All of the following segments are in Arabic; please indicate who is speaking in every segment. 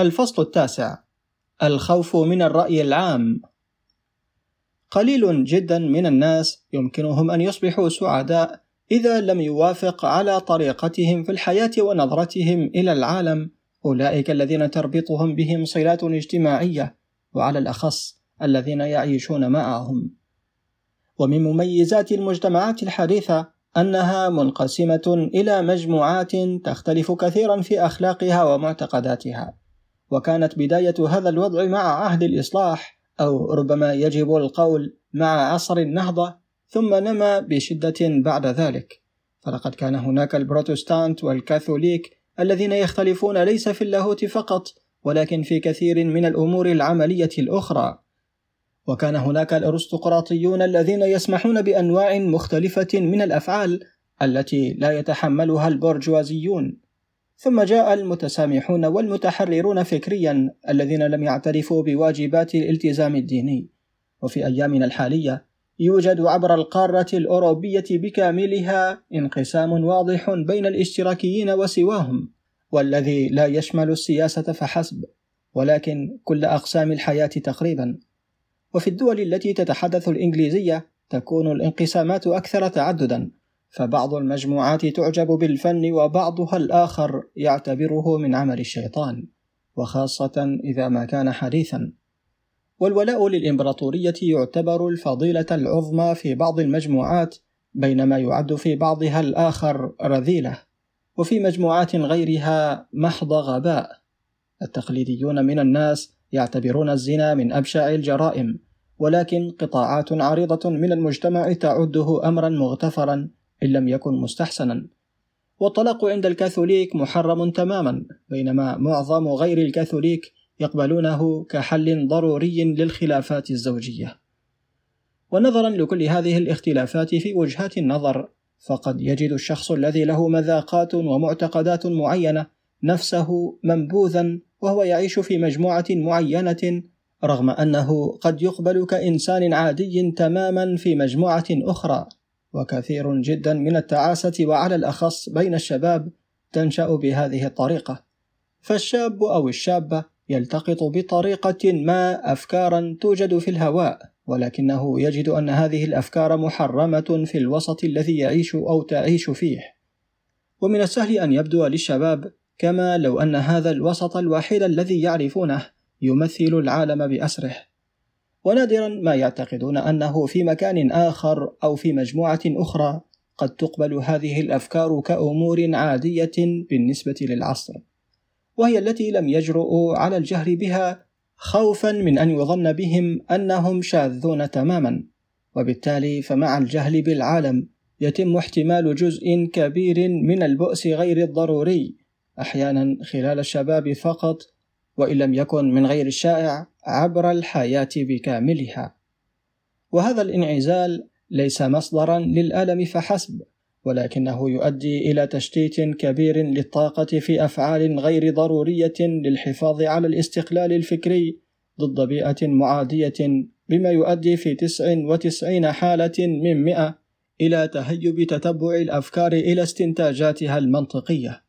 Speaker 1: الفصل التاسع. الخوف من الرأي العام. قليل جدا من الناس يمكنهم أن يصبحوا سعداء إذا لم يوافق على طريقتهم في الحياة ونظرتهم إلى العالم. أولئك الذين تربطهم بهم صلات اجتماعية وعلى الأخص الذين يعيشون معهم. ومن مميزات المجتمعات الحديثة أنها منقسمة إلى مجموعات تختلف كثيرا في أخلاقها ومعتقداتها. وكانت بداية هذا الوضع مع عهد الإصلاح أو ربما يجب القول مع عصر النهضة ثم نما بشدة بعد ذلك. فلقد كان هناك البروتستانت والكاثوليك الذين يختلفون ليس في اللاهوت فقط ولكن في كثير من الأمور العملية الأخرى. وكان هناك الأرستقراطيون الذين يسمحون بأنواع مختلفة من الأفعال التي لا يتحملها البرجوازيون. ثم جاء المتسامحون والمتحررون فكريا الذين لم يعترفوا بواجبات الالتزام الديني. وفي أيامنا الحالية يوجد عبر القارة الأوروبية بكاملها انقسام واضح بين الاشتراكيين وسواهم والذي لا يشمل السياسة فحسب ولكن كل أقسام الحياة تقريبا. وفي الدول التي تتحدث الإنجليزية تكون الانقسامات أكثر تعددا. فبعض المجموعات تعجب بالفن وبعضها الآخر يعتبره من عمل الشيطان وخاصة إذا ما كان حديثا. والولاء للإمبراطورية يعتبر الفضيلة العظمى في بعض المجموعات بينما يعد في بعضها الآخر رذيلة وفي مجموعات غيرها محض غباء. التقليديون من الناس يعتبرون الزنا من أبشع الجرائم ولكن قطاعات عريضة من المجتمع تعده أمرا مغتفرا إن لم يكن مستحسنا. والطلاق عند الكاثوليك محرم تماما بينما معظم غير الكاثوليك يقبلونه كحل ضروري للخلافات الزوجية. ونظرا لكل هذه الاختلافات في وجهات النظر فقد يجد الشخص الذي له مذاقات ومعتقدات معينة نفسه منبوذا وهو يعيش في مجموعة معينة رغم أنه قد يقبل كإنسان عادي تماما في مجموعة أخرى. وكثير جدا من التعاسة وعلى الأخص بين الشباب تنشأ بهذه الطريقة. فالشاب أو الشابة يلتقط بطريقة ما افكارا توجد في الهواء ولكنه يجد أن هذه الأفكار محرمة في الوسط الذي يعيش أو تعيش فيه. ومن السهل أن يبدو للشباب كما لو أن هذا الوسط الوحيد الذي يعرفونه يمثل العالم بأسره. ونادرا ما يعتقدون أنه في مكان آخر أو في مجموعة أخرى قد تقبل هذه الأفكار كأمور عادية بالنسبة للعصر وهي التي لم يجرؤوا على الجهر بها خوفا من أن يظن بهم أنهم شاذون تماما وبالتالي فمع الجهل بالعالم يتم احتمال جزء كبير من البؤس غير الضروري أحيانا خلال الشباب فقط وإن لم يكن من غير الشائع عبر الحياة بكاملها وهذا الانعزال ليس مصدرا للألم فحسب ولكنه يؤدي إلى تشتيت كبير للطاقة في أفعال غير ضرورية للحفاظ على الاستقلال الفكري ضد بيئة معادية بما يؤدي في 99 حالة من 100 إلى تهيب تتبع الأفكار إلى استنتاجاتها المنطقية.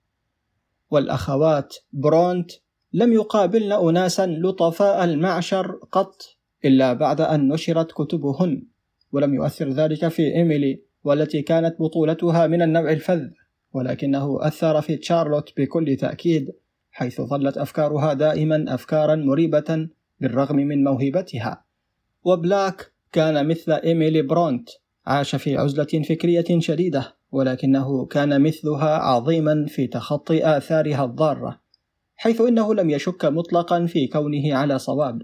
Speaker 1: والأخوات برونت لم يقابلن أناسا لطفاء المعشر قط إلا بعد أن نشرت كتبهن، ولم يؤثر ذلك في إيميلي والتي كانت بطولتها من النوع الفذ ولكنه أثر في تشارلوت بكل تأكيد حيث ظلت أفكارها دائما أفكارا مريبة بالرغم من موهبتها. وبلاك كان مثل إيميلي برونت عاش في عزلة فكرية شديدة ولكنه كان مثلها عظيما في تخطي آثارها الضارة. حيث إنه لم يشك مطلقا في كونه على صواب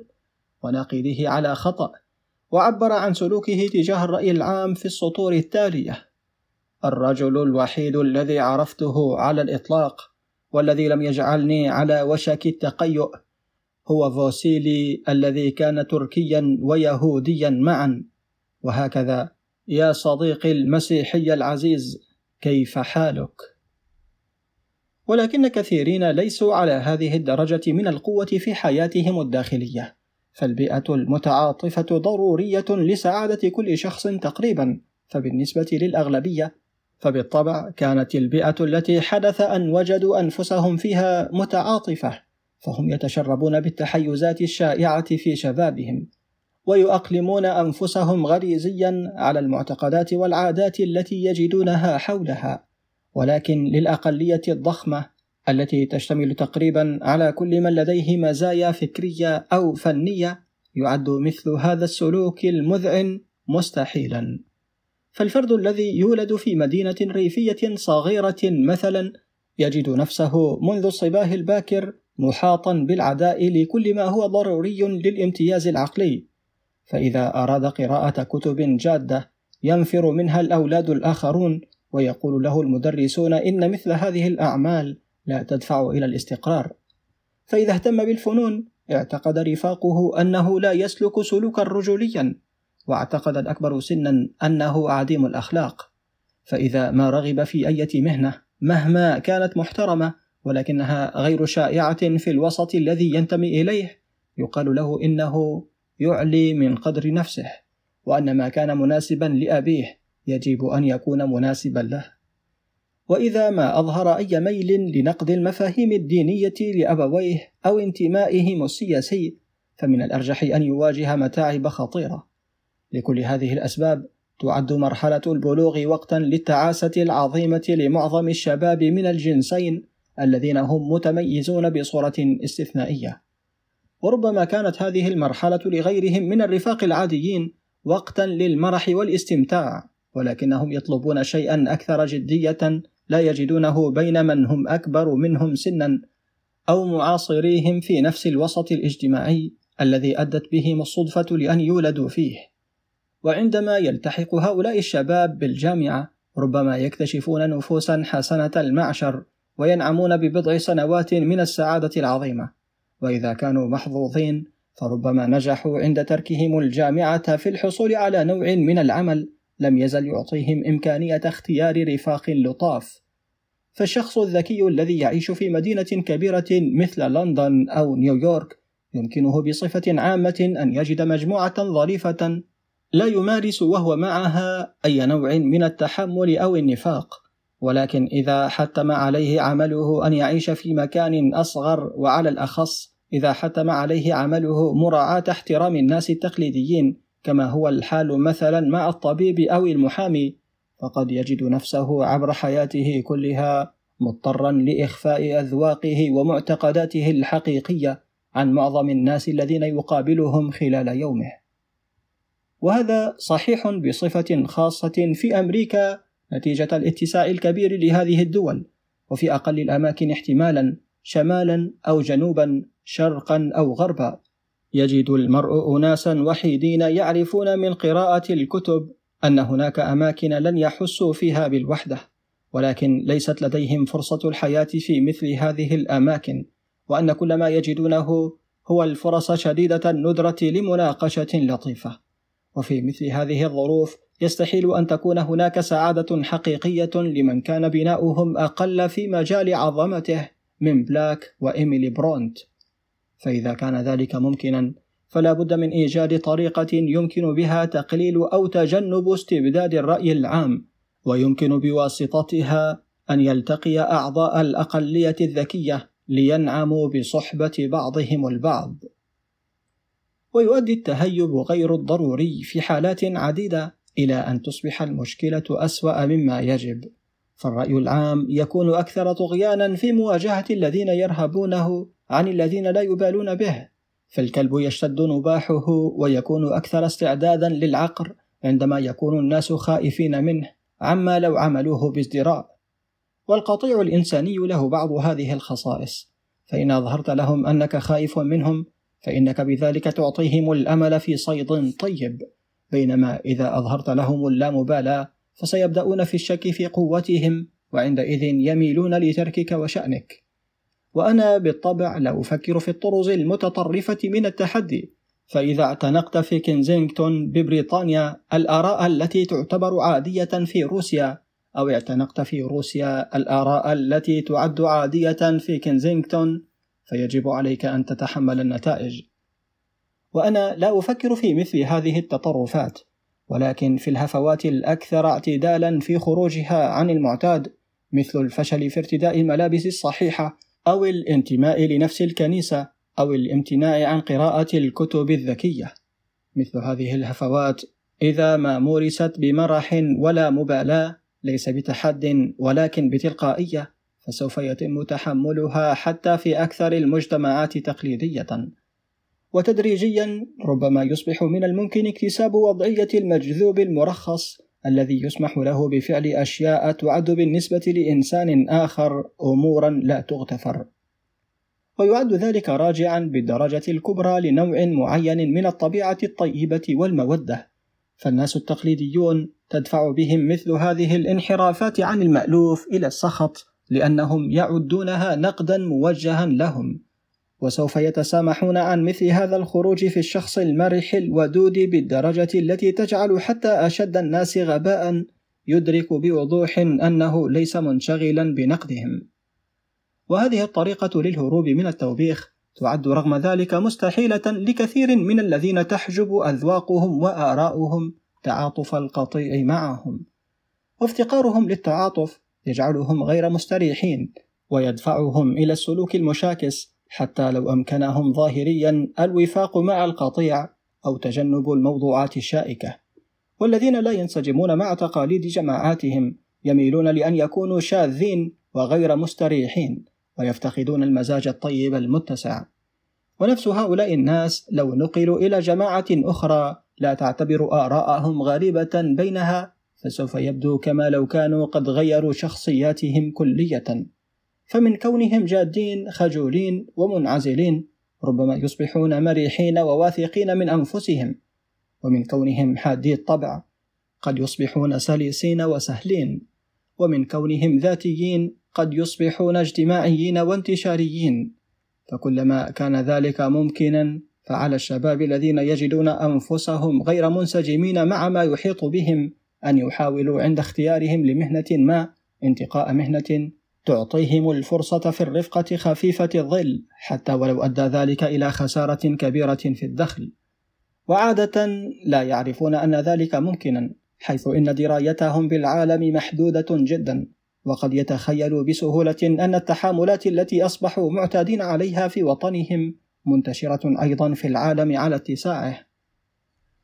Speaker 1: وناقده على خطأ وعبر عن سلوكه تجاه الرأي العام في السطور التالية: الرجل الوحيد الذي عرفته على الإطلاق والذي لم يجعلني على وشك التقيؤ هو فوسيلي الذي كان تركيا ويهوديا معا. وهكذا يا صديقي المسيحي العزيز كيف حالك؟ ولكن كثيرين ليسوا على هذه الدرجة من القوة في حياتهم الداخلية. فالبيئة المتعاطفة ضرورية لسعادة كل شخص تقريبا. فبالنسبة للأغلبية فبالطبع كانت البيئة التي حدث أن وجدوا أنفسهم فيها متعاطفة فهم يتشربون بالتحيزات الشائعة في شبابهم ويؤقلمون أنفسهم غريزيا على المعتقدات والعادات التي يجدونها حولها. ولكن للأقلية الضخمة التي تشتمل تقريبا على كل من لديه مزايا فكرية أو فنية يعد مثل هذا السلوك المذعن مستحيلا. فالفرد الذي يولد في مدينة ريفية صغيرة مثلا يجد نفسه منذ الصباه الباكر محاطا بالعداء لكل ما هو ضروري للامتياز العقلي. فإذا أراد قراءة كتب جادة ينفر منها الأولاد الآخرون ويقول له المدرسون إن مثل هذه الأعمال لا تدفع إلى الاستقرار. فإذا اهتم بالفنون اعتقد رفاقه أنه لا يسلك سلوكا رجوليا واعتقد الأكبر سنا أنه عديم الأخلاق. فإذا ما رغب في أية مهنة مهما كانت محترمة ولكنها غير شائعة في الوسط الذي ينتمي إليه يقال له إنه يعلي من قدر نفسه وأن ما كان مناسبا لأبيه. يجب أن يكون مناسبا له. وإذا ما أظهر أي ميل لنقد المفاهيم الدينية لأبويه أو انتمائهم السياسي فمن الأرجح أن يواجه متاعب خطيرة. لكل هذه الأسباب تعد مرحلة البلوغ وقتا للتعاسة العظيمة لمعظم الشباب من الجنسين الذين هم متميزون بصورة استثنائية. وربما كانت هذه المرحلة لغيرهم من الرفاق العاديين وقتا للمرح والاستمتاع. ولكنهم يطلبون شيئا أكثر جدية لا يجدونه بين من هم أكبر منهم سنا أو معاصريهم في نفس الوسط الاجتماعي الذي أدت بهم الصدفة لأن يولدوا فيه. وعندما يلتحق هؤلاء الشباب بالجامعة ربما يكتشفون نفوسا حسنة المعشر وينعمون ببضع سنوات من السعادة العظيمة. وإذا كانوا محظوظين فربما نجحوا عند تركهم الجامعة في الحصول على نوع من العمل لم يزل يعطيهم إمكانية اختيار رفاق لطاف. فالشخص الذكي الذي يعيش في مدينة كبيرة مثل لندن أو نيويورك يمكنه بصفة عامة أن يجد مجموعة ظريفة لا يمارس وهو معها أي نوع من التحمل أو النفاق ولكن إذا حتم عليه عمله أن يعيش في مكان أصغر وعلى الأخص إذا حتم عليه عمله مراعاة احترام الناس التقليديين كما هو الحال مثلا مع الطبيب أو المحامي فقد يجد نفسه عبر حياته كلها مضطرا لإخفاء أذواقه ومعتقداته الحقيقية عن معظم الناس الذين يقابلهم خلال يومه. وهذا صحيح بصفة خاصة في أمريكا نتيجة الاتساع الكبير لهذه الدول وفي أقل الأماكن احتمالا شمالا أو جنوبا شرقا أو غربا. يجد المرء أناسا وحيدين يعرفون من قراءة الكتب أن هناك أماكن لن يحسوا فيها بالوحدة ولكن ليست لديهم فرصة الحياة في مثل هذه الأماكن وأن كل ما يجدونه هو الفرص شديدة الندرة لمناقشة لطيفة. وفي مثل هذه الظروف يستحيل أن تكون هناك سعادة حقيقية لمن كان بناؤهم أقل في مجال عظمته من بلاك وإيميلي برونت. فإذا كان ذلك ممكنا فلا بد من إيجاد طريقة يمكن بها تقليل أو تجنب استبداد الرأي العام ويمكن بواسطتها أن يلتقي أعضاء الأقلية الذكية لينعموا بصحبة بعضهم البعض. ويؤدي التهيب غير الضروري في حالات عديدة إلى أن تصبح المشكلة أسوأ مما يجب فالرأي العام يكون أكثر طغيانا في مواجهة الذين يرهبونه عن الذين لا يبالون به فالكلب يشتد نباحه ويكون أكثر استعدادا للعقر عندما يكون الناس خائفين منه عما لو عملوه بازدراء. والقطيع الإنساني له بعض هذه الخصائص فإن أظهرت لهم أنك خائف منهم فإنك بذلك تعطيهم الأمل في صيد طيب. بينما إذا أظهرت لهم اللامبالاة فسيبدأون في الشك في قوتهم وعندئذ يميلون لتركك وشأنك. وأنا بالطبع لا أفكر في الطرز المتطرفة من التحدي. فإذا اعتنقت في كنزينغتون ببريطانيا الآراء التي تعتبر عادية في روسيا أو اعتنقت في روسيا الآراء التي تعد عادية في كنزينغتون فيجب عليك أن تتحمل النتائج. وأنا لا أفكر في مثل هذه التطرفات ولكن في الهفوات الأكثر اعتدالا في خروجها عن المعتاد مثل الفشل في ارتداء الملابس الصحيحة أو الانتماء لنفس الكنيسة أو الامتناع عن قراءة الكتب الذكية. مثل هذه الهفوات إذا ما مورست بمرح ولا مبالاة ليس بتحد ولكن بتلقائية فسوف يتم تحملها حتى في أكثر المجتمعات تقليدية. وتدريجيا ربما يصبح من الممكن اكتساب وضعية المجذوب المرخص الذي يسمح له بفعل أشياء تعد بالنسبة لإنسان آخر أمورا لا تغتفر. ويعد ذلك راجعا بالدرجة الكبرى لنوع معين من الطبيعة الطيبة والمودة. فالناس التقليديون تدفع بهم مثل هذه الانحرافات عن المألوف إلى السخط لأنهم يعدونها نقدا موجها لهم. وسوف يتسامحون عن مثل هذا الخروج في الشخص المرح الودود بالدرجة التي تجعل حتى أشد الناس غباء يدرك بوضوح أنه ليس منشغلا بنقدهم. وهذه الطريقة للهروب من التوبيخ تعد رغم ذلك مستحيلة لكثير من الذين تحجب أذواقهم وآراؤهم تعاطف القطيع معهم. وافتقارهم للتعاطف يجعلهم غير مستريحين ويدفعهم إلى السلوك المشاكس حتى لو أمكنهم ظاهريا الوفاق مع القطيع أو تجنب الموضوعات الشائكة. والذين لا ينسجمون مع تقاليد جماعاتهم يميلون لأن يكونوا شاذين وغير مستريحين ويفتقدون المزاج الطيب المتسع. ونفس هؤلاء الناس لو نقلوا إلى جماعة أخرى لا تعتبر آراءهم غريبة بينها فسوف يبدو كما لو كانوا قد غيروا شخصياتهم كلية. فمن كونهم جادين خجولين ومنعزلين ربما يصبحون مريحين وواثقين من أنفسهم. ومن كونهم حادي الطبع قد يصبحون سلسين وسهلين. ومن كونهم ذاتيين قد يصبحون اجتماعيين وانتشاريين. فكلما كان ذلك ممكنا فعلى الشباب الذين يجدون أنفسهم غير منسجمين مع ما يحيط بهم أن يحاولوا عند اختيارهم لمهنة ما انتقاء مهنة تعطيهم الفرصة في الرفقة خفيفة الظل حتى ولو أدى ذلك إلى خسارة كبيرة في الدخل. وعادة لا يعرفون أن ذلك ممكنا حيث إن درايتهم بالعالم محدودة جدا. وقد يتخيلوا بسهولة أن التحاملات التي أصبحوا معتادين عليها في وطنهم منتشرة أيضا في العالم على اتساعه.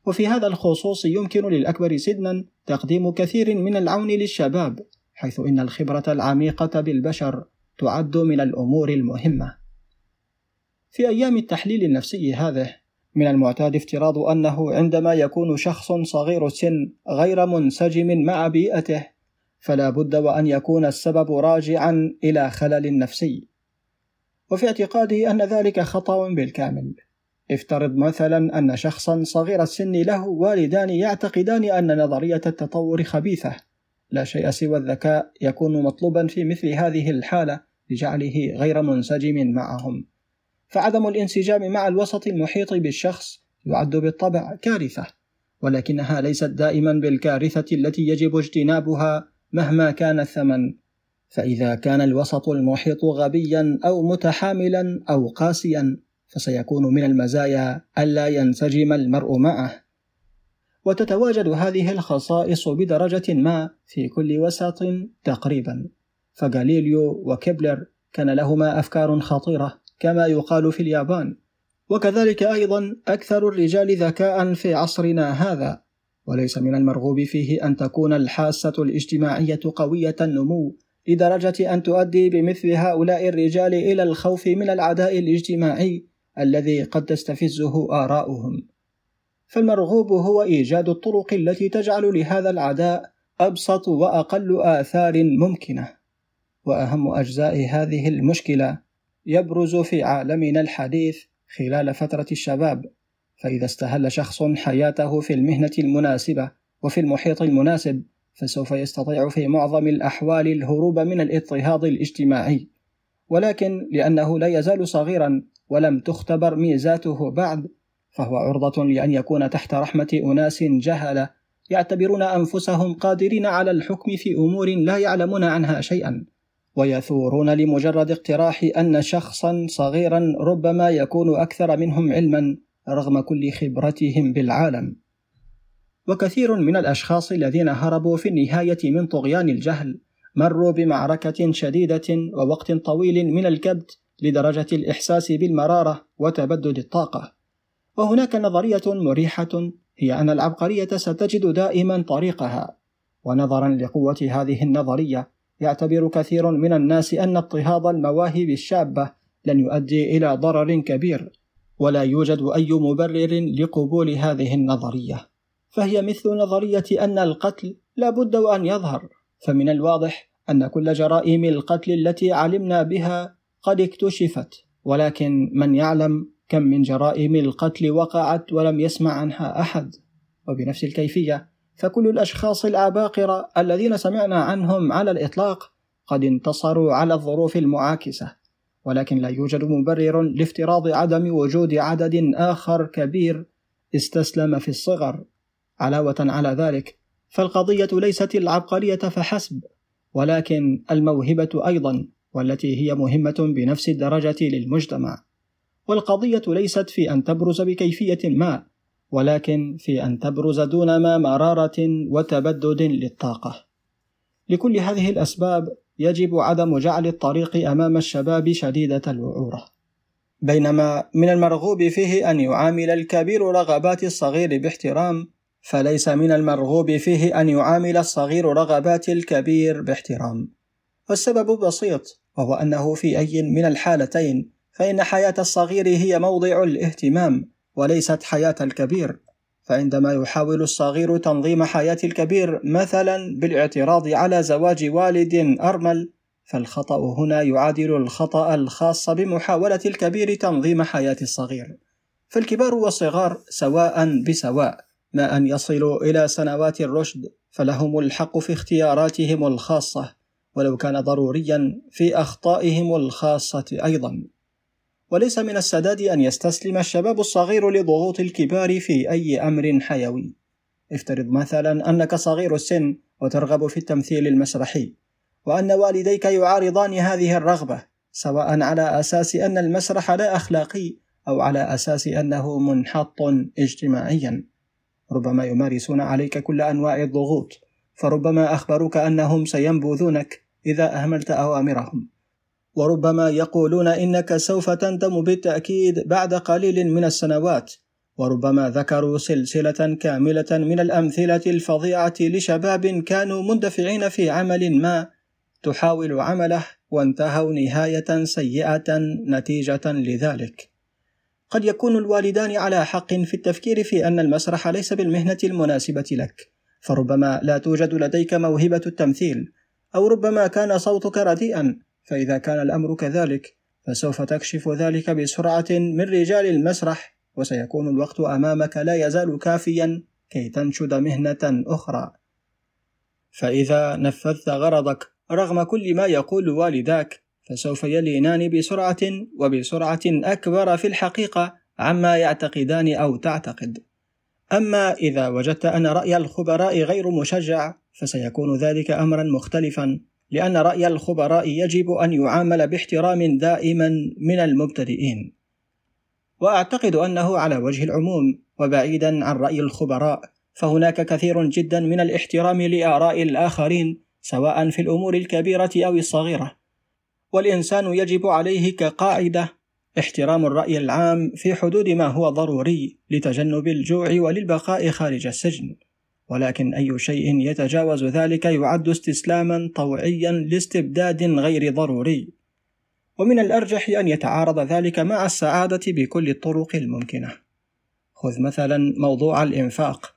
Speaker 1: وفي هذا الخصوص يمكن للأكبر سنا تقديم كثير من العون للشباب، حيث إن الخبرة العميقة بالبشر تعد من الأمور المهمة. في أيام التحليل النفسي هذه، من المعتاد افتراض أنه عندما يكون شخص صغير السن غير منسجم مع بيئته فلا بد وأن يكون السبب راجعا إلى خلل نفسي. وفي اعتقادي أن ذلك خطأ بالكامل. افترض مثلا أن شخصا صغير السن له والدان يعتقدان أن نظرية التطور خبيثة. لا شيء سوى الذكاء يكون مطلوبا في مثل هذه الحالة لجعله غير منسجم معهم. فعدم الانسجام مع الوسط المحيط بالشخص يعد بالطبع كارثة ولكنها ليست دائما بالكارثة التي يجب اجتنابها مهما كان الثمن. فإذا كان الوسط المحيط غبيا أو متحاملا أو قاسيا فسيكون من المزايا ألا ينسجم المرء معه. وتتواجد هذه الخصائص بدرجة ما في كل وسط تقريبا. فغاليليو وكيبلر كان لهما أفكار خطيرة كما يقال في اليابان. وكذلك أيضا أكثر الرجال ذكاء في عصرنا هذا. وليس من المرغوب فيه أن تكون الحاسة الاجتماعية قوية النمو لدرجة أن تؤدي بمثل هؤلاء الرجال إلى الخوف من العداء الاجتماعي الذي قد تستفزه آراؤهم. فالمرغوب هو إيجاد الطرق التي تجعل لهذا العداء أبسط وأقل آثار ممكنة. وأهم أجزاء هذه المشكلة يبرز في عالمنا الحديث خلال فترة الشباب فإذا استهل شخص حياته في المهنة المناسبة وفي المحيط المناسب فسوف يستطيع في معظم الأحوال الهروب من الاضطهاد الاجتماعي ولكن لأنه لا يزال صغيرا ولم تختبر ميزاته بعد فهو عرضة لأن يكون تحت رحمة أناس جهلة يعتبرون أنفسهم قادرين على الحكم في أمور لا يعلمون عنها شيئا ويثورون لمجرد اقتراح أن شخصا صغيرا ربما يكون أكثر منهم علما رغم كل خبرتهم بالعالم وكثير من الأشخاص الذين هربوا في النهاية من طغيان الجهل مروا بمعركة شديدة ووقت طويل من الكبت لدرجة الإحساس بالمرارة وتبدد الطاقة. وهناك نظرية مريحة هي أن العبقرية ستجد دائما طريقها. ونظرا لقوة هذه النظرية، يعتبر كثير من الناس أن اضطهاد المواهب الشابة لن يؤدي إلى ضرر كبير، ولا يوجد أي مبرر لقبول هذه النظرية. فهي مثل نظرية أن القتل لا بد وأن يظهر، فمن الواضح أن كل جرائم القتل التي علمنا بها قد اكتشفت ولكن من يعلم كم من جرائم القتل وقعت ولم يسمع عنها أحد. وبنفس الكيفية فكل الأشخاص العباقره الذين سمعنا عنهم على الإطلاق قد انتصروا على الظروف المعاكسة. ولكن لا يوجد مبرر لافتراض عدم وجود عدد آخر كبير استسلم في الصغر. علاوة على ذلك فالقضية ليست العبقرية فحسب ولكن الموهبة أيضا والتي هي مهمة بنفس الدرجة للمجتمع. والقضية ليست في أن تبرز بكيفية ما ولكن في أن تبرز دون ما مرارة وتبدد للطاقة. لكل هذه الأسباب يجب عدم جعل الطريق أمام الشباب شديدة الوعورة. بينما من المرغوب فيه أن يعامل الكبير رغبات الصغير باحترام فليس من المرغوب فيه أن يعامل الصغير رغبات الكبير باحترام. والسبب بسيط وهو أنه في أي من الحالتين فإن حياة الصغير هي موضع الاهتمام وليست حياة الكبير. فعندما يحاول الصغير تنظيم حياة الكبير مثلا بالاعتراض على زواج والد أرمل فالخطأ هنا يعادل الخطأ الخاص بمحاولة الكبير تنظيم حياة الصغير. فالكبار والصغار سواء بسواء ما أن يصلوا إلى سنوات الرشد فلهم الحق في اختياراتهم الخاصة ولو كان ضروريا في أخطائهم الخاصة أيضا. وليس من السداد أن يستسلم الشباب الصغير لضغوط الكبار في أي أمر حيوي. افترض مثلا أنك صغير السن وترغب في التمثيل المسرحي وأن والديك يعارضان هذه الرغبة سواء على أساس أن المسرح لا أخلاقي أو على أساس أنه منحط اجتماعيا. ربما يمارسون عليك كل أنواع الضغوط فربما أخبروك أنهم سينبذونك إذا أهملت أوامرهم. وربما يقولون إنك سوف تندم بالتأكيد بعد قليل من السنوات وربما ذكروا سلسلة كاملة من الأمثلة الفظيعة لشباب كانوا مندفعين في عمل ما تحاول عمله وانتهوا نهاية سيئة نتيجة لذلك. قد يكون الوالدان على حق في التفكير في أن المسرح ليس بالمهنة المناسبة لك، فربما لا توجد لديك موهبة التمثيل، أو ربما كان صوتك رديئا فإذا كان الأمر كذلك فسوف تكشف ذلك بسرعة من رجال المسرح وسيكون الوقت أمامك لا يزال كافيا كي تنشد مهنة أخرى. فإذا نفذت غرضك رغم كل ما يقول والداك فسوف يلينان بسرعة وبسرعة أكبر في الحقيقة عما يعتقدان أو تعتقد. أما إذا وجدت أن رأي الخبراء غير مشجع فسيكون ذلك امرا مختلفا. لأن رأي الخبراء يجب أن يعامل باحترام دائما من المبتدئين. وأعتقد أنه على وجه العموم وبعيدا عن رأي الخبراء فهناك كثير جدا من الاحترام لآراء الآخرين سواء في الأمور الكبيرة أو الصغيرة. والإنسان يجب عليه كقاعدة احترام الرأي العام في حدود ما هو ضروري لتجنب الجوع وللبقاء خارج السجن. ولكن أي شيء يتجاوز ذلك يعد استسلاما طوعيا لاستبداد غير ضروري. ومن الأرجح أن يتعارض ذلك مع السعادة بكل الطرق الممكنة. خذ مثلا موضوع الإنفاق.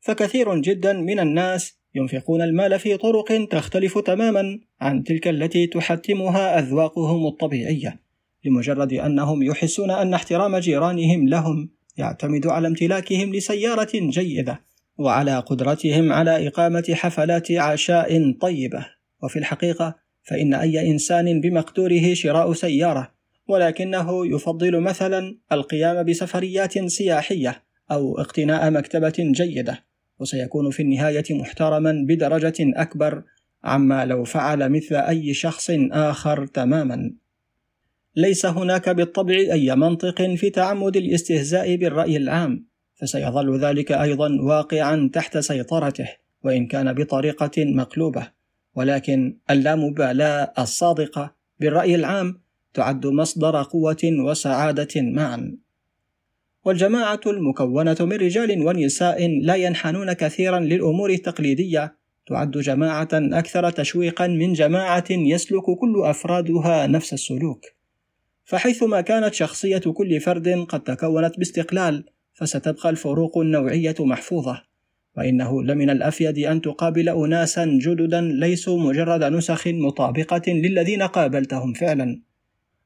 Speaker 1: فكثير جدا من الناس ينفقون المال في طرق تختلف تماما عن تلك التي تحتمها أذواقهم الطبيعية لمجرد أنهم يحسون أن احترام جيرانهم لهم يعتمد على امتلاكهم لسيارة جيدة. وعلى قدرتهم على إقامة حفلات عشاء طيبة وفي الحقيقة فإن أي إنسان بمقدوره شراء سيارة ولكنه يفضل مثلا القيام بسفريات سياحية أو اقتناء مكتبة جيدة وسيكون في النهاية محترما بدرجة أكبر عما لو فعل مثل أي شخص آخر تماما. ليس هناك بالطبع أي منطق في تعمد الاستهزاء بالرأي العام، فسيظل ذلك أيضا واقعا تحت سيطرته وإن كان بطريقة مقلوبة. ولكن اللامبالاة الصادقة بالرأي العام تعد مصدر قوة وسعادة معا. والجماعة المكونة من رجال ونساء لا ينحنون كثيرا للأمور التقليدية تعد جماعة أكثر تشويقا من جماعة يسلك كل أفرادها نفس السلوك. فحيثما كانت شخصية كل فرد قد تكونت باستقلال فستبقى الفروق النوعية محفوظة وإنه لمن الأفيد أن تقابل أناسا جددا ليسوا مجرد نسخ مطابقة للذين قابلتهم فعلا.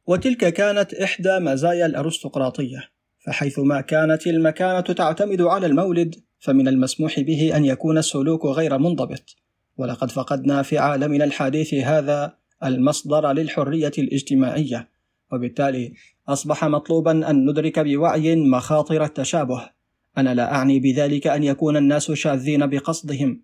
Speaker 1: وتلك كانت إحدى مزايا الأرستقراطية فحيثما كانت المكانة تعتمد على المولد فمن المسموح به أن يكون السلوك غير منضبط. ولقد فقدنا في عالمنا الحديث هذا المصدر للحرية الاجتماعية. وبالتالي أصبح مطلوبا أن ندرك بوعي مخاطر التشابه أنا لا أعني بذلك أن يكون الناس شاذين بقصدهم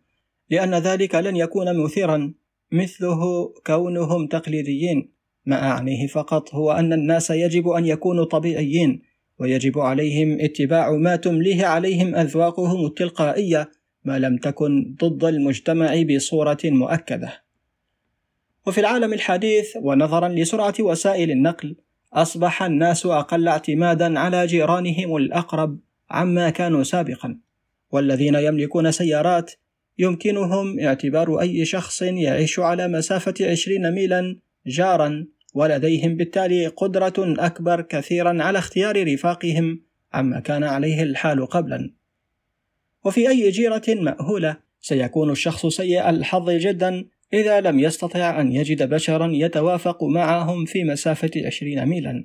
Speaker 1: لأن ذلك لن يكون مثيرا مثله كونهم تقليديين ما أعنيه فقط هو أن الناس يجب أن يكونوا طبيعيين ويجب عليهم اتباع ما تمليه عليهم أذواقهم التلقائية ما لم تكن ضد المجتمع بصورة مؤكدة. وفي العالم الحديث ونظرا لسرعة وسائل النقل أصبح الناس أقل اعتمادا على جيرانهم الأقرب عما كانوا سابقا. والذين يملكون سيارات يمكنهم اعتبار أي شخص يعيش على مسافة عشرين ميلا جارا ولديهم بالتالي قدرة أكبر كثيرا على اختيار رفاقهم عما كان عليه الحال قبلا. وفي أي جيرة مأهولة سيكون الشخص سيء الحظ جدا إذا لم يستطع أن يجد بشرا يتوافق معهم في مسافة عشرين ميلا.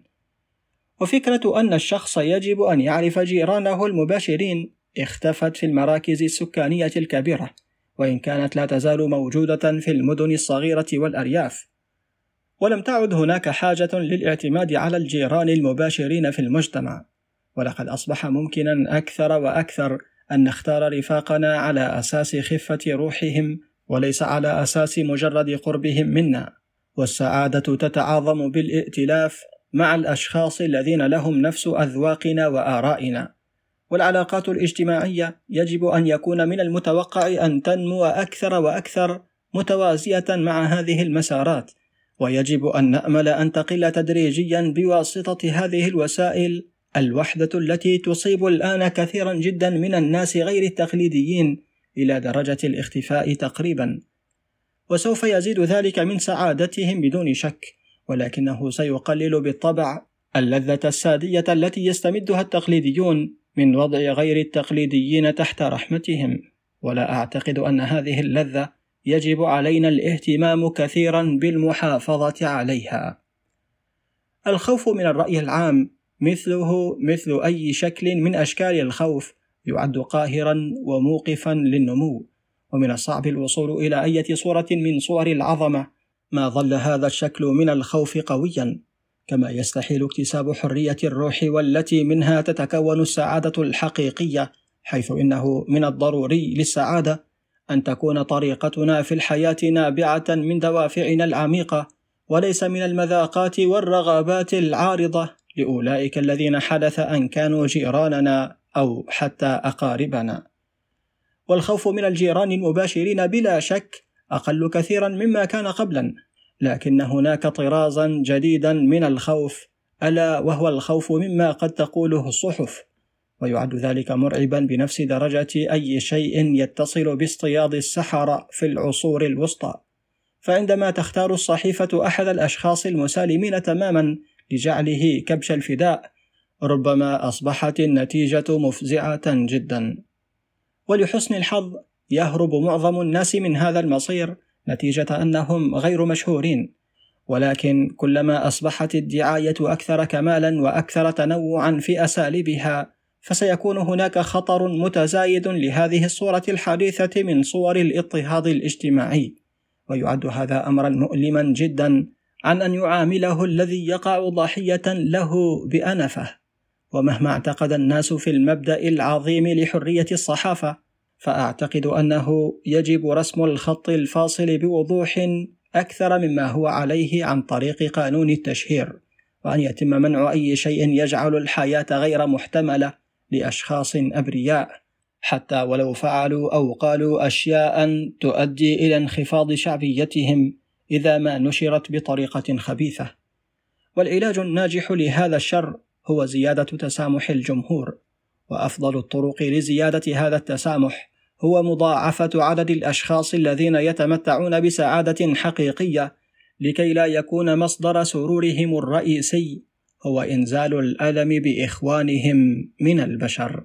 Speaker 1: وفكرة أن الشخص يجب أن يعرف جيرانه المباشرين اختفت في المراكز السكانية الكبيرة وإن كانت لا تزال موجودة في المدن الصغيرة والأرياف. ولم تعد هناك حاجة للاعتماد على الجيران المباشرين في المجتمع. ولقد أصبح ممكنا أكثر وأكثر أن نختار رفاقنا على أساس خفة روحهم وليس على أساس مجرد قربهم منا والسعادة تتعاظم بالائتلاف مع الأشخاص الذين لهم نفس أذواقنا وآرائنا. والعلاقات الاجتماعية يجب أن يكون من المتوقع أن تنمو أكثر وأكثر متوازية مع هذه المسارات. ويجب أن نأمل أن تقل تدريجيا بواسطة هذه الوسائل الوحدة التي تصيب الآن كثيرا جدا من الناس غير التقليديين إلى درجة الاختفاء تقريبا وسوف يزيد ذلك من سعادتهم بدون شك ولكنه سيقلل بالطبع اللذة السادية التي يستمدها التقليديون من وضع غير التقليديين تحت رحمتهم ولا أعتقد أن هذه اللذة يجب علينا الاهتمام كثيرا بالمحافظة عليها. الخوف من الرأي العام مثله مثل أي شكل من أشكال الخوف يعد قاهرا وموقفا للنمو، ومن الصعب الوصول إلى أية صورة من صور العظمة. ما ظل هذا الشكل من الخوف قويا، كما يستحيل اكتساب حرية الروح والتي منها تتكون السعادة الحقيقية، حيث إنه من الضروري للسعادة أن تكون طريقتنا في الحياة نابعة من دوافعنا العميقة وليس من المذاقات والرغبات العارضة. لأولئك الذين حدث أن كانوا جيراننا أو حتى أقاربنا. والخوف من الجيران المباشرين بلا شك أقل كثيرا مما كان قبلا، لكن هناك طرازا جديدا من الخوف ألا وهو الخوف مما قد تقوله الصحف ويعد ذلك مرعبا بنفس درجة أي شيء يتصل باصطياد السحرة في العصور الوسطى فعندما تختار الصحيفة أحد الأشخاص المسالمين تماما لجعله كبش الفداء ربما أصبحت النتيجة مفزعة جدا. ولحسن الحظ يهرب معظم الناس من هذا المصير نتيجة أنهم غير مشهورين. ولكن كلما أصبحت الدعاية أكثر كمالا وأكثر تنوعا في أساليبها فسيكون هناك خطر متزايد لهذه الصورة الحديثة من صور الاضطهاد الاجتماعي، ويعد هذا أمرا مؤلما جدا عن أن يعامله الذي يقع ضحية له بأنفه، ومهما اعتقد الناس في المبدأ العظيم لحرية الصحافة، فأعتقد أنه يجب رسم الخط الفاصل بوضوح أكثر مما هو عليه عن طريق قانون التشهير، وأن يتم منع أي شيء يجعل الحياة غير محتملة لأشخاص أبرياء حتى ولو فعلوا أو قالوا أشياء تؤدي إلى انخفاض شعبيتهم إذا ما نشرت بطريقة خبيثة. والعلاج الناجح لهذا الشر هو زيادة تسامح الجمهور، وأفضل الطرق لزيادة هذا التسامح هو مضاعفة عدد الأشخاص الذين يتمتعون بسعادة حقيقية لكي لا يكون مصدر سرورهم الرئيسي هو إنزال الألم بإخوانهم من البشر.